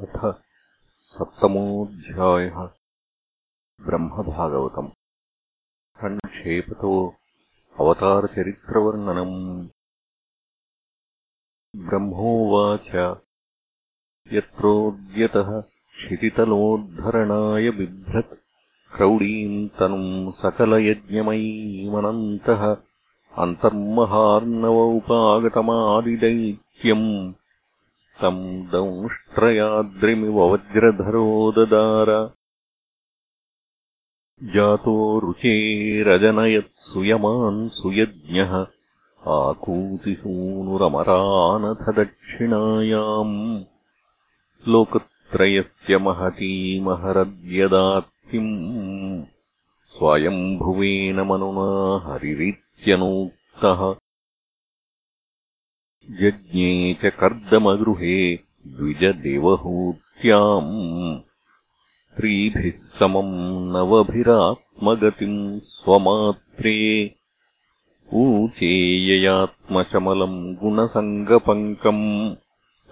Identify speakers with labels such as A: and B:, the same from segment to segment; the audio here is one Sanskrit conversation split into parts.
A: अथ सप्तमोऽध्यायः ब्रह्मभागवतम्। सङ्क्षेपतो अवतारचरित्रवर्णनम्। ब्रह्मोवाच। यत्रोद्यतः क्षितितलोद्धरणाय बिभ्रत् क्रौडीम् तनुम् सकलयज्ञमयीमनन्तः अन्तर्महार्णव उपागतमादिदैत्यम् तम् दंष्ट्रयाद्रिमिव वज्रधरो ददार। जातो रुचेरजनयत्सुयमान् सुयज्ञः। आकूतिसूनुरमरानथ दक्षिणायाम् लोकत्रयस्य महतीमहरद्यदात्तिम् स्वयम्भुवेन मनुना हरिरित्यनूक्तः यज्ञे च कर्दमगृहे द्विजदेवहूत्याम्। स्त्रीभिः समम् नवभिरात्मगतिम् स्वमात्रे। ऊचेययात्मशमलम् गुणसङ्गपङ्कम्।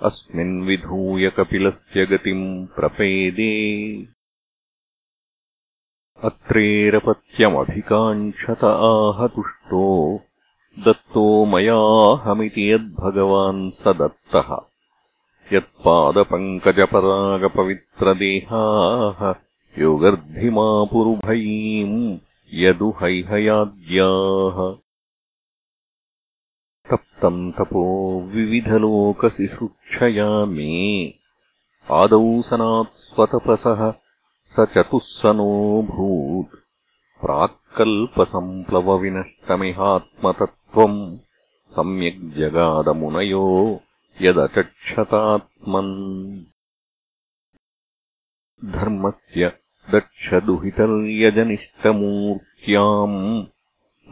A: अस्मिन्विधूय कपिलस्य गतिम् प्रपेदे। अत्रेरपत्यमभिकाङ्क्षत आहतुष्टो दत्तो मयाहमिति यद्भगवान् स दत्तः यत्पादपङ्कजपरागपवित्रदेहाः योगर्धिमापुरुभयीम् यदुहैहयाद्याः तप्तम् तपो विविधलोकसिसृक्षया मे। आदौ सनात्स्वतपसः स चतुःसनोऽभूत् प्राक्कल्पसम्प्लवविनष्टमिहात्मतत्त्वम् सम्यग्जगादमुनयो यदचक्षतात्मन्। धर्मस्य दक्षदुहितर्यजनिष्टमूर्त्याम्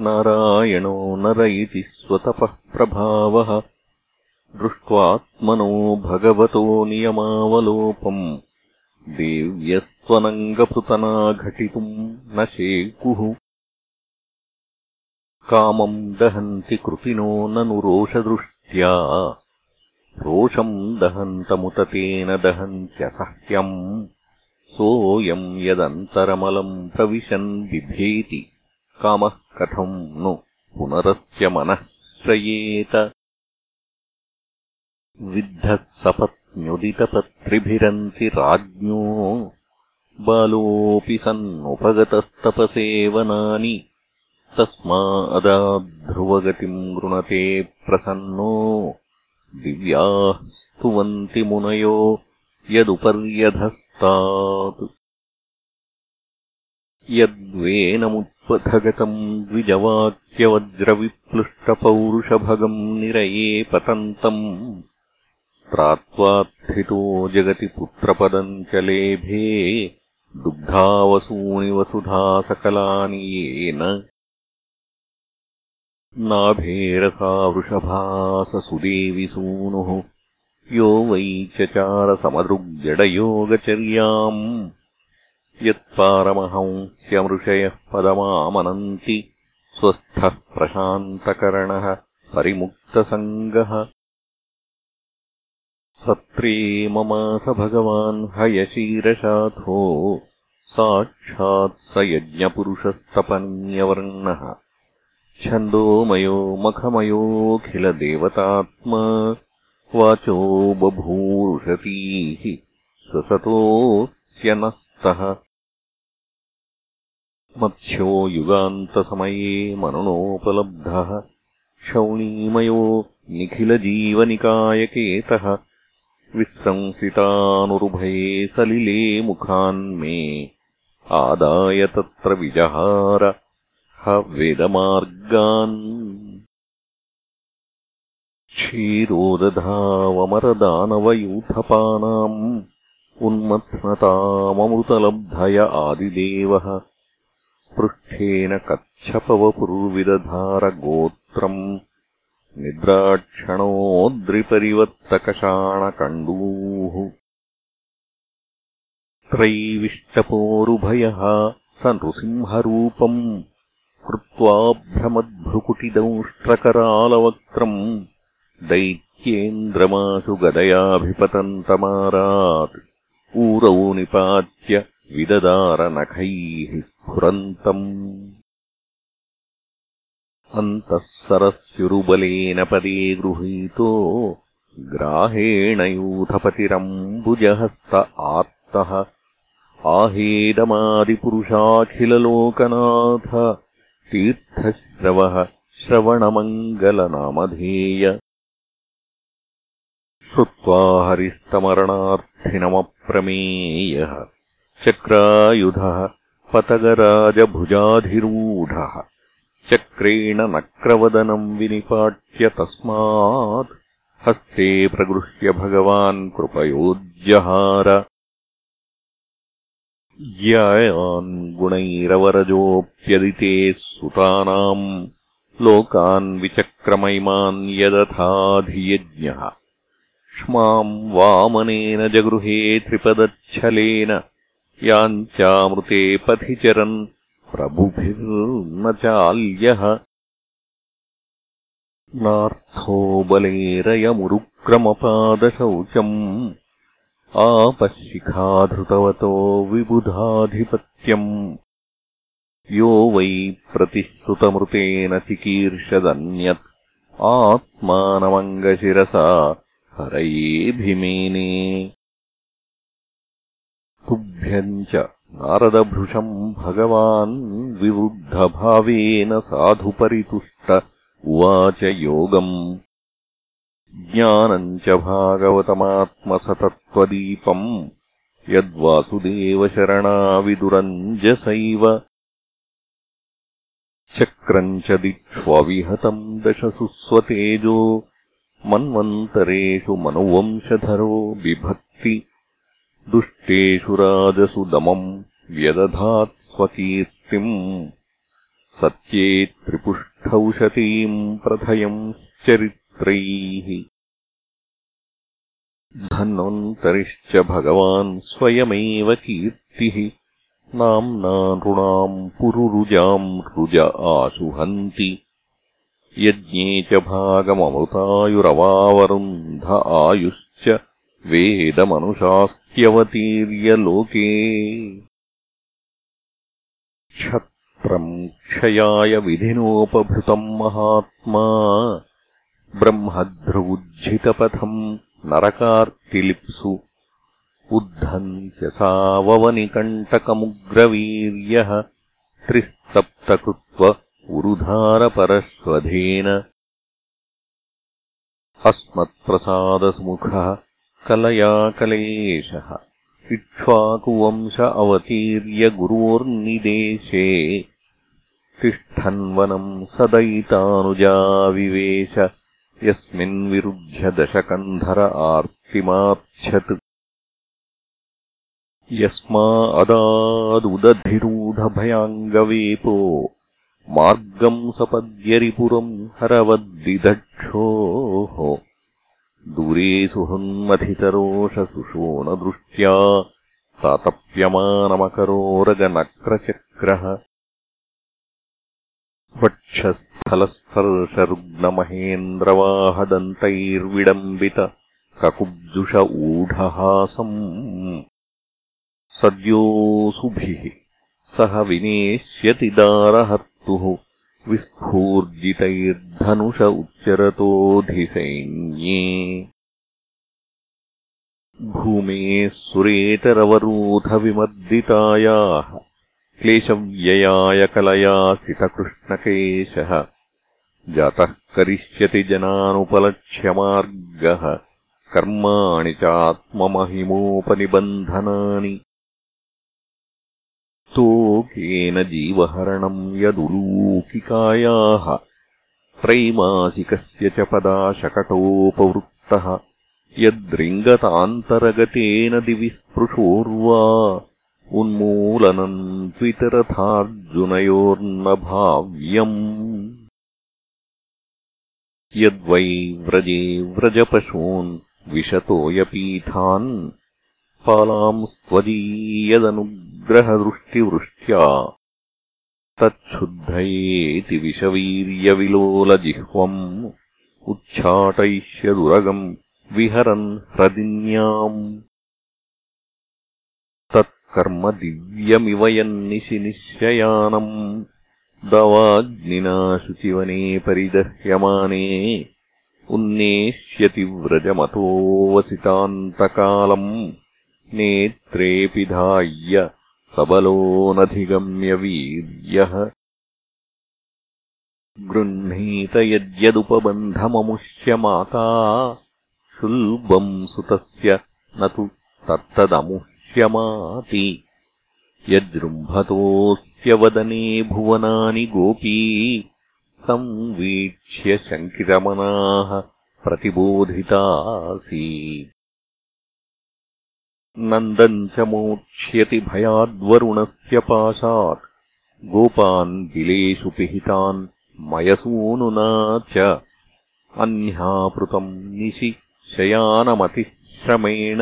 A: नारायणो नर इति स्वतपः प्रभावः। दृष्ट्वात्मनो भगवतो नियमावलोपम्। देव्यस्त्वनङ्गपृतना घटितुम् न शेकुः कामम् दहन्ति कृतिनो ननु रोषदृष्ट्या रोषम् दहन्तमुत तेन दहन्त्यसह्यम्। सोऽयम् यदन्तरमलम् प्रविशन् बिभेति। कामः कथम् नु पुनरस्य मनः श्रयेत विद्धः सपत्न्युदितपत्रिभिरन्ति राज्ञो। बालोऽपि सन्नुपगतस्तपसेवनानि तस्मा अदाध्रुवगतिम् गृणते प्रसन्नो। दिव्याः स्तुवन्ति मुनयो यदुपर्यधस्तात्। यद्वेनमुत्पथगतम् द्विजवाक्यवज्रविप्लुष्टपौरुषभगम् निरये पतन्तम्। त्रात्वात्थितो जगति पुत्रपदम् च लेभे। दुग्धावसूनि वसुधा सकलानि येन नाभेरसा वृषभाससुदेविसूनुः यो वै चचारसमदृग्जडयोगचर्याम्। यत्पारमहंस्यमृषयः पदमामनन्ति स्वस्थः प्रशान्तकरणः परिमुक्तसङ्गः। सत्रे ममास भगवान् हयशीरशाथो साक्षात् स यज्ञपुरुषस्तपनीयवर्णः छन्दोमयो मखमयोऽखिलदेवतात्मा वाचो बभूषतीः स्वसतोऽस्यनस्तः मत्स्यो युगान्तसमये मनुनोपलब्धः। शौणीमयो निखिलजीवनिकायकेतः। विस्रंसितानुरुभये सलिले मुखान्मे आदाय तत्र विजहार वेदमार्गान् क्षीरोदधावमरदानवयूथपानाम् उन्मथ्नताममृतलब्धय आदिदेवः पृष्ठेन कच्छपवपुर्विदधारगोत्रम् निद्राक्षणोऽद्रिपरिवर्तकषाणकण्डूः त्रैविष्टपोरुभयः स नृसिंहरूपम् कृत्वाभ्रमद्भ्रुकुटिदंष्ट्रकरालवक्त्रम् दैत्येन्द्रमाशु गदयाभिपतन्तमारात् ऊरौ निपात्य विददारनखैः स्फुरन्तम्। अन्तः सरस्युरुबलेन पदे गृहीतो ग्राहेण यूथपतिरम्बुजहस्त आर्तः आहेदमादिपुरुषाखिललोकनाथ तीर्थश्रवः श्रवणमङ्गलनामधेय। श्रुत्वा हरिस्तमरणार्थिनमप्रमेयः। चक्रायुधः पतगराजभुजाधिरूढः। चक्रेण नक्रवदनम् विनिपाट्य तस्मात् हस्ते प्रगृह्य भगवान् कृपयोज्जहार ज्यायान् गुणैरवरजोऽप्यदिते सुतानाम् लोकान् विचक्रमैमान् यदथाधियज्ञः। क्ष्माम् वामनेन जगृहे त्रिपदच्छलेन याञ्चामृते पथि चरन् प्रभुभिर्न चाल्यः। नार्थो बलेरयमुरुक्रमपादशौचम् आपशिखाधृतवतो विबुधाधिपत्यम्। यो वै प्रतिश्रुतमृतेन चिकीर्षदन्यत् आत्मानमङ्गशिरसा हरयेऽभिमेने तुभ्यम् च नारदभृशम् भगवान् विवृद्धभावेन साधुपरितुष्ट उवाच योगम् ज्ञानम् च भागवतमात्मसतत्त्वदीपम् यद्वासुदेवशरणाविदुरञ्जसैव चक्रम् च दिक्ष्वविहतम् दशसु स्वतेजो मन्वन्तरेषु मनुवंशधरो बिभक्ति दुष्टेषु राजसु दमम् व्यदधात् स्वकीर्तिम् सत्ये त्रिपुष्ठौषतीम् प्रथयंश्चरित्रैः धन्वन्तरिश्च भगवान् स्वयमेव कीर्तिः। नाम्ना नृणाम् पुरुरुजाम् रुज आशुहन्ति यज्ञे च भागममृतायुरवावरुन्ध आयुश्च वेदमनुशास्त्यवतीर्य लोके क्षत्रम् क्षयाय विधिनोपभृतम् महात्मा ब्रह्मध्रुवुज्झितपथम् नरकार्तिलिप्सु। उद्धन्त्यसाववनिकण्टकमुग्रवीर्यः त्रिस्तप्तकृत्व उरुधारपरश्वधेन अस्मत्प्रसादसुमुखः कलया कलेशः इक्ष्वाकुवंश अवतीर्य गुरोर्निदेशे। तिष्ठन्वनम् सदयितानुजाविवेश यस्मिन्विरुध्य दशकन्धर आर्तिमार्च्छत् यस्मा मार्गम् सपद्यरिपुरम् हरवद्दिदक्षोः। दूरे सुहन्मथितरोषसुषोणदृष्ट्या तातप्यमानमकरोरगनक्रचक्रः वक्षस्थलस्पर्शरुग्णमहेन्द्रवाहदन्तैर्विडम्बित ककुब्जुष ऊढहासम् सद्योऽसुभिः सह विनेष्यति दारहर्तुः विस्फूर्जितैर्धनुष उच्चरतोऽधिसैन्ये। भूमेः सुरेतरवरोधविमर्दितायाः क्लेशव्ययाय कलयासितकृष्णकेशः जातः करिष्यति जनानुपलक्ष्यमार्गः। कर्माणि चात्ममहिमोपनिबन्धनानि। तोकेन जीवहरणम् यदुलूकिकायाः। त्रैमासिकस्य च पदाशकटोपवृत्तः। यद्रिङ्गतान्तरगतेन दिवि स्पृशोर्वा। उन्मूलनम् त्वितरथार्जुनयोर्न भाव्यम् यद्वै व्रजे व्रजपशून् विशतोयपीठान् पालांस्त्वदीयदनुग्रहदृष्टिवृष्ट्या तच्छुद्धयेति विषवीर्यविलोलजिह्वम् उच्छाटयिष्यदुरगम् विहरन् ह्रदिन्याम् कर्म दिव्यमिव यन्निशि निश्चयानम् दवाग्निना शुचिवने परिदह्यमाने उन्नेष्यति व्रजमतोऽवसितान्तकालम् नेत्रे पिधाय्य सबलोऽनधिगम्यवीर्यः गृह्णीत यद्यदुपबन्धममुष्यमाता शुल्बम् सुतस्य न तु तत्तदमुह्यमाति यजृम्भतोऽस्य वदने भुवनानि गोपी। संवीक्ष्य शङ्कितमनाः प्रतिबोधितासि नन्दम् च मोक्ष्यति भयाद्वरुणस्य पाशात्। गोपान् बिलेषु पिहितान् मयसूनुना च। अह्नापृतम् निशि शयानमतिश्रमेण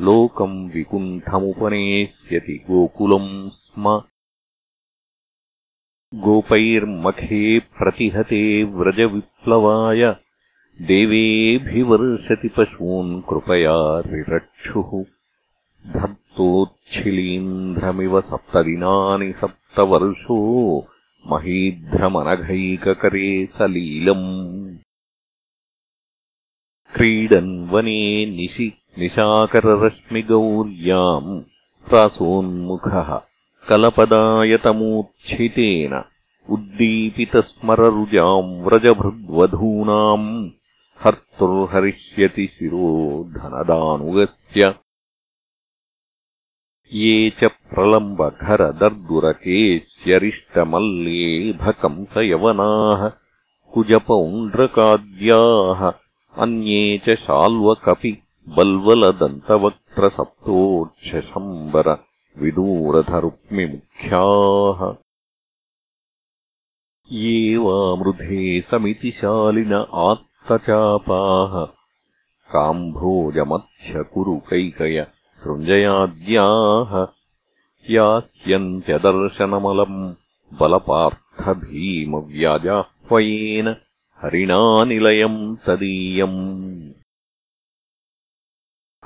A: लोकम् विकुण्ठमुपनेष्यति गोकुलम् स्म गोपैर्मखे प्रतिहते व्रजविप्लवाय देवेऽभिवर्षति पशून् कृपया रिरक्षुः धर्तोच्छिलीन्ध्रमिव सप्तदिनानि सप्तवर्षो महीध्रमनघैककरे सलीलम्। क्रीडन् वने निशि निशाकररश्मिगौर्याम् प्रासोन्मुखः कलपदायतमूर्च्छितेन उद्दीपितस्मररुजाम् व्रजभृद्वधूनाम् हर्तुर्हरिष्यति शिरो धनदानुगस्य ये च प्रलम्बघरदर्दुरकेश्यरिष्टमल्लेभकंसयवनाः कुजपौण्ड्रकाद्याः अन्ये च शाल्वकपि बल्वलदन्तवक्त्रसप्तोक्षशम्बरविदूरधरुक्मिमुख्याः ये वामृधे समितिशालिन आत्तचापाः। काम्भोजमध्यकुरुकैकय सृञ्जयाद्याः। यास्यन्त्यदर्शनमलम् बलपार्थभीमव्याजाह्वयेन हरिणानिलयम् तदीयम्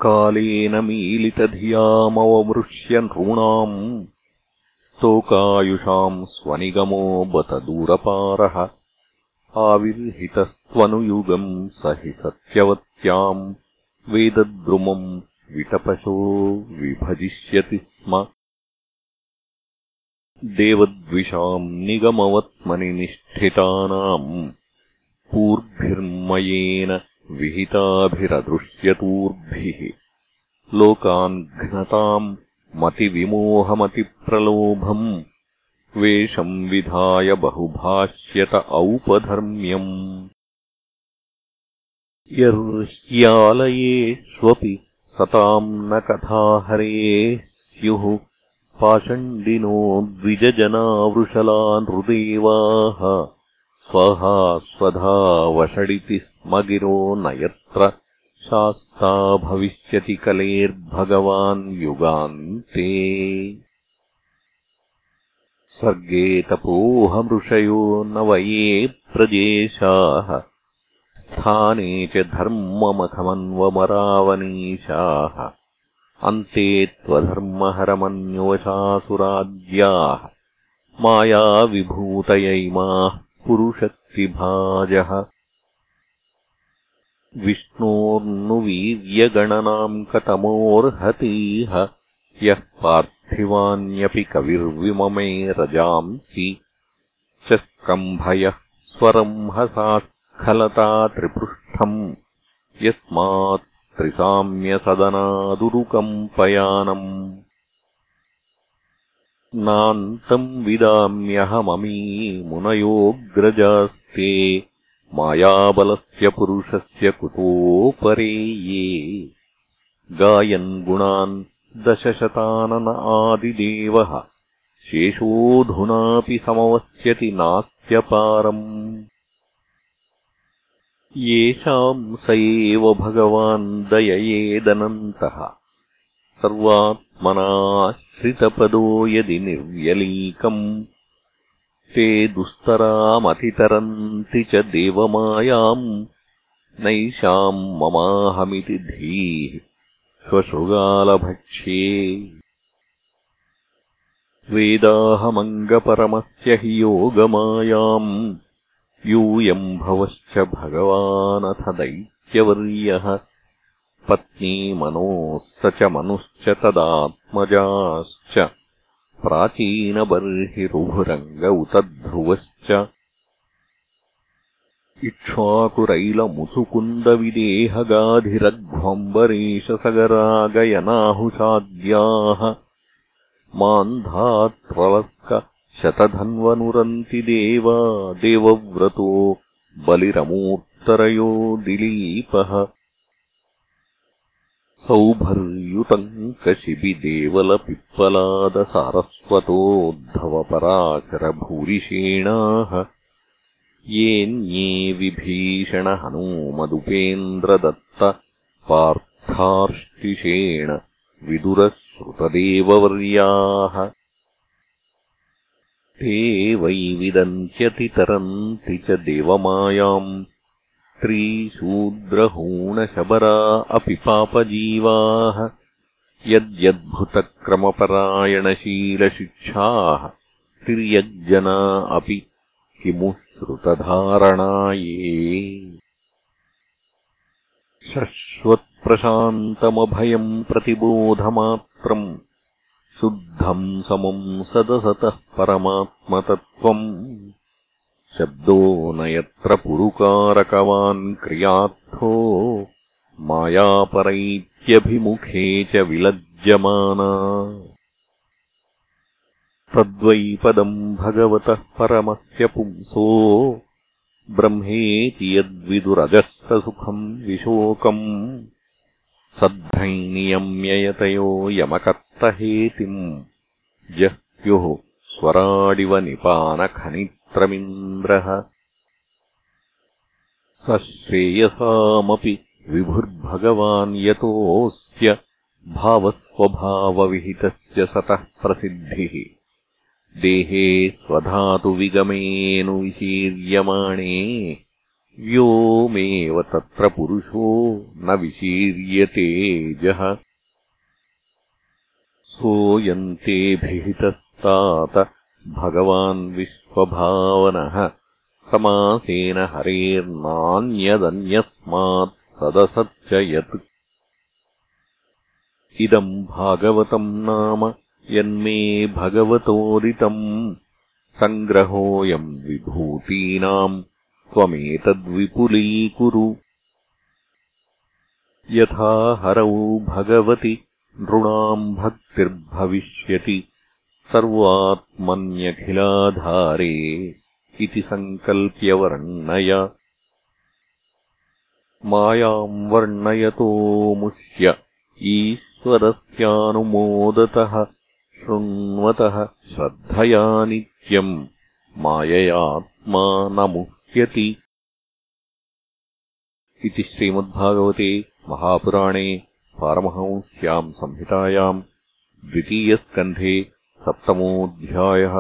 A: कालेन मीलितधियामवमृश्य नॄणाम् स्तोकायुषाम् स्वनिगमो बत दूरपारः। आविर्हितस्त्वनुयुगम् स हि सत्यवत्याम् वेदद्रुमम् विटपशो विभजिष्यति स्म। देवद्विषाम् निगमवत्मनि निष्ठितानाम् पूर्भिर्मयेन विहिताभिरदृश्यतूर्भिः। लोकान् घ्नताम् मतिविमोहमतिप्रलोभम्। वेषम् विधाय बहुभाष्यत औपधर्म्यम्। यर्ह्यालयेष्वपि सताम् न कथाहरेः स्युः। पाषण्डिनो द्विजजनावृषला नृदेवाः स्वहा स्वधा वषडिति स्म गिरो न यत्र शास्ता भविष्यति कलेर्भगवान् युगान्ते। सर्गे तपोहमृषयो न वये प्रजेशाः। स्थाने च धर्ममखमन्वमरावनीशाः अन्ते त्वधर्महरमन्योवशासुराज्याः मायाविभूतयैमाः पुरुषक्तिभाजः विष्णोर्नुवीर्यगणनाम् कतमोऽर्हतीह यः पार्थिवान्यपि कविर्विममे रजांसि च स्कम्भयः स्वरंहसा खलता त्रिपृष्ठम् यस्मात् त्रिसाम्यसदनादुरुकम्पयानम् नान्तम् विदाम्यहममी मुनयोऽग्रजास्ते मायाबलस्य पुरुषस्य कुतोपरे ये। गायन् गुणान् दशशतानन आदिदेवः शेषोऽधुनापि समवस्यति नास्त्यपारम्। येषाम् स एव भगवान् दययेदनन्तः सर्वात्मनाश्रितपदो यदि निर्व्यलीकम् ते दुस्तरामतितरन्ति च देवमायाम्। नैषाम् ममाहमिति धीः। श्वशृगालभक्ष्ये वेदाहमङ्गपरमस्य हि योगमायाम्। यूयम् भवश्च भगवानथ दैत्यवर्यः पत्नी मनोः स च मनुश्च तदात्मजाश्च। प्राचीनबर्हिरुभुरङ्ग उत ध्रुवश्च इक्ष्वाकुरैलमुसुकुन्दविदेहगाधिरघ्वम्बरेशसगरागयनाहुषाद्याः मान्धात्रलस्क देवा देवव्रतो बलिरमूत्तरयो दिलीपः सौभर्युतम् कशिबिदेवलपिप्पलादसारस्वतोद्धवपराशरभूरिषेणाः येऽन्ये विभीषणहनूमदुपेन्द्रदत्त पार्थार्ष्टिषेण विदुरश्रुतदेववर्याः ते वै विदन्त्यतितरन्ति च देवमायाम् स्त्रीशूद्रहूणशबरा अपि पापजीवाः यद्यद्भुतक्रमपरायणशीलशिक्षाः तिर्यग्जना अपि किमु श्रुतधारणा ये शश्वत्प्रशान्तमभयम् प्रतिबोधमात्रम् शुद्धम् समम् सदसतः परमात्मतत्त्वम् शब्दो न यत्र पुरुकारकवान् क्रियार्थो मायापरैत्यभिमुखे च विलज्जमाना। तद्वैपदम् भगवतः परमस्य पुंसो ब्रह्मेति यद्विदुरजस्तसुखम् विशोकम्। सद्धैनियम्ययतयो यमकर्तहेतिम् जह्युः स्वराडिव निपानखनि स श्रेयसामपि विभुर्भगवान् यतोऽस्य भावस्वभावविहितस्य सतः प्रसिद्धिः। देहे स्वधातुविगमेऽनुविशीर्यमाणे व्योमेव तत्र पुरुषो न विशीर्यतेजः सोऽयन्तेऽभिहितस्तात भगवान् विश्वभावनः समासेन हरेर्नान्यदन्यस्मात् सदसच्च यत् इदम् भागवतम् नाम यन्मे भगवतोदितम् सङ्ग्रहोऽयम् विभूतीनाम् त्वमेतद्विपुलीकुरु। यथा हरौ भगवति नृणाम् भक्तिर्भविष्यति सर्वात्मन्यखिलाधारे इति सङ्कल्प्य वर्णय मायाम् वर्णयतो मुह्य ईश्वरस्यानुमोदतः शृण्वतः श्रद्धया नित्यम् माययात्मा न मुह्यति इति श्रीमद्भागवते महापुराणे पारमहंस्याम् संहितायाम् द्वितीयस्कन्धे सप्तमोऽध्यायः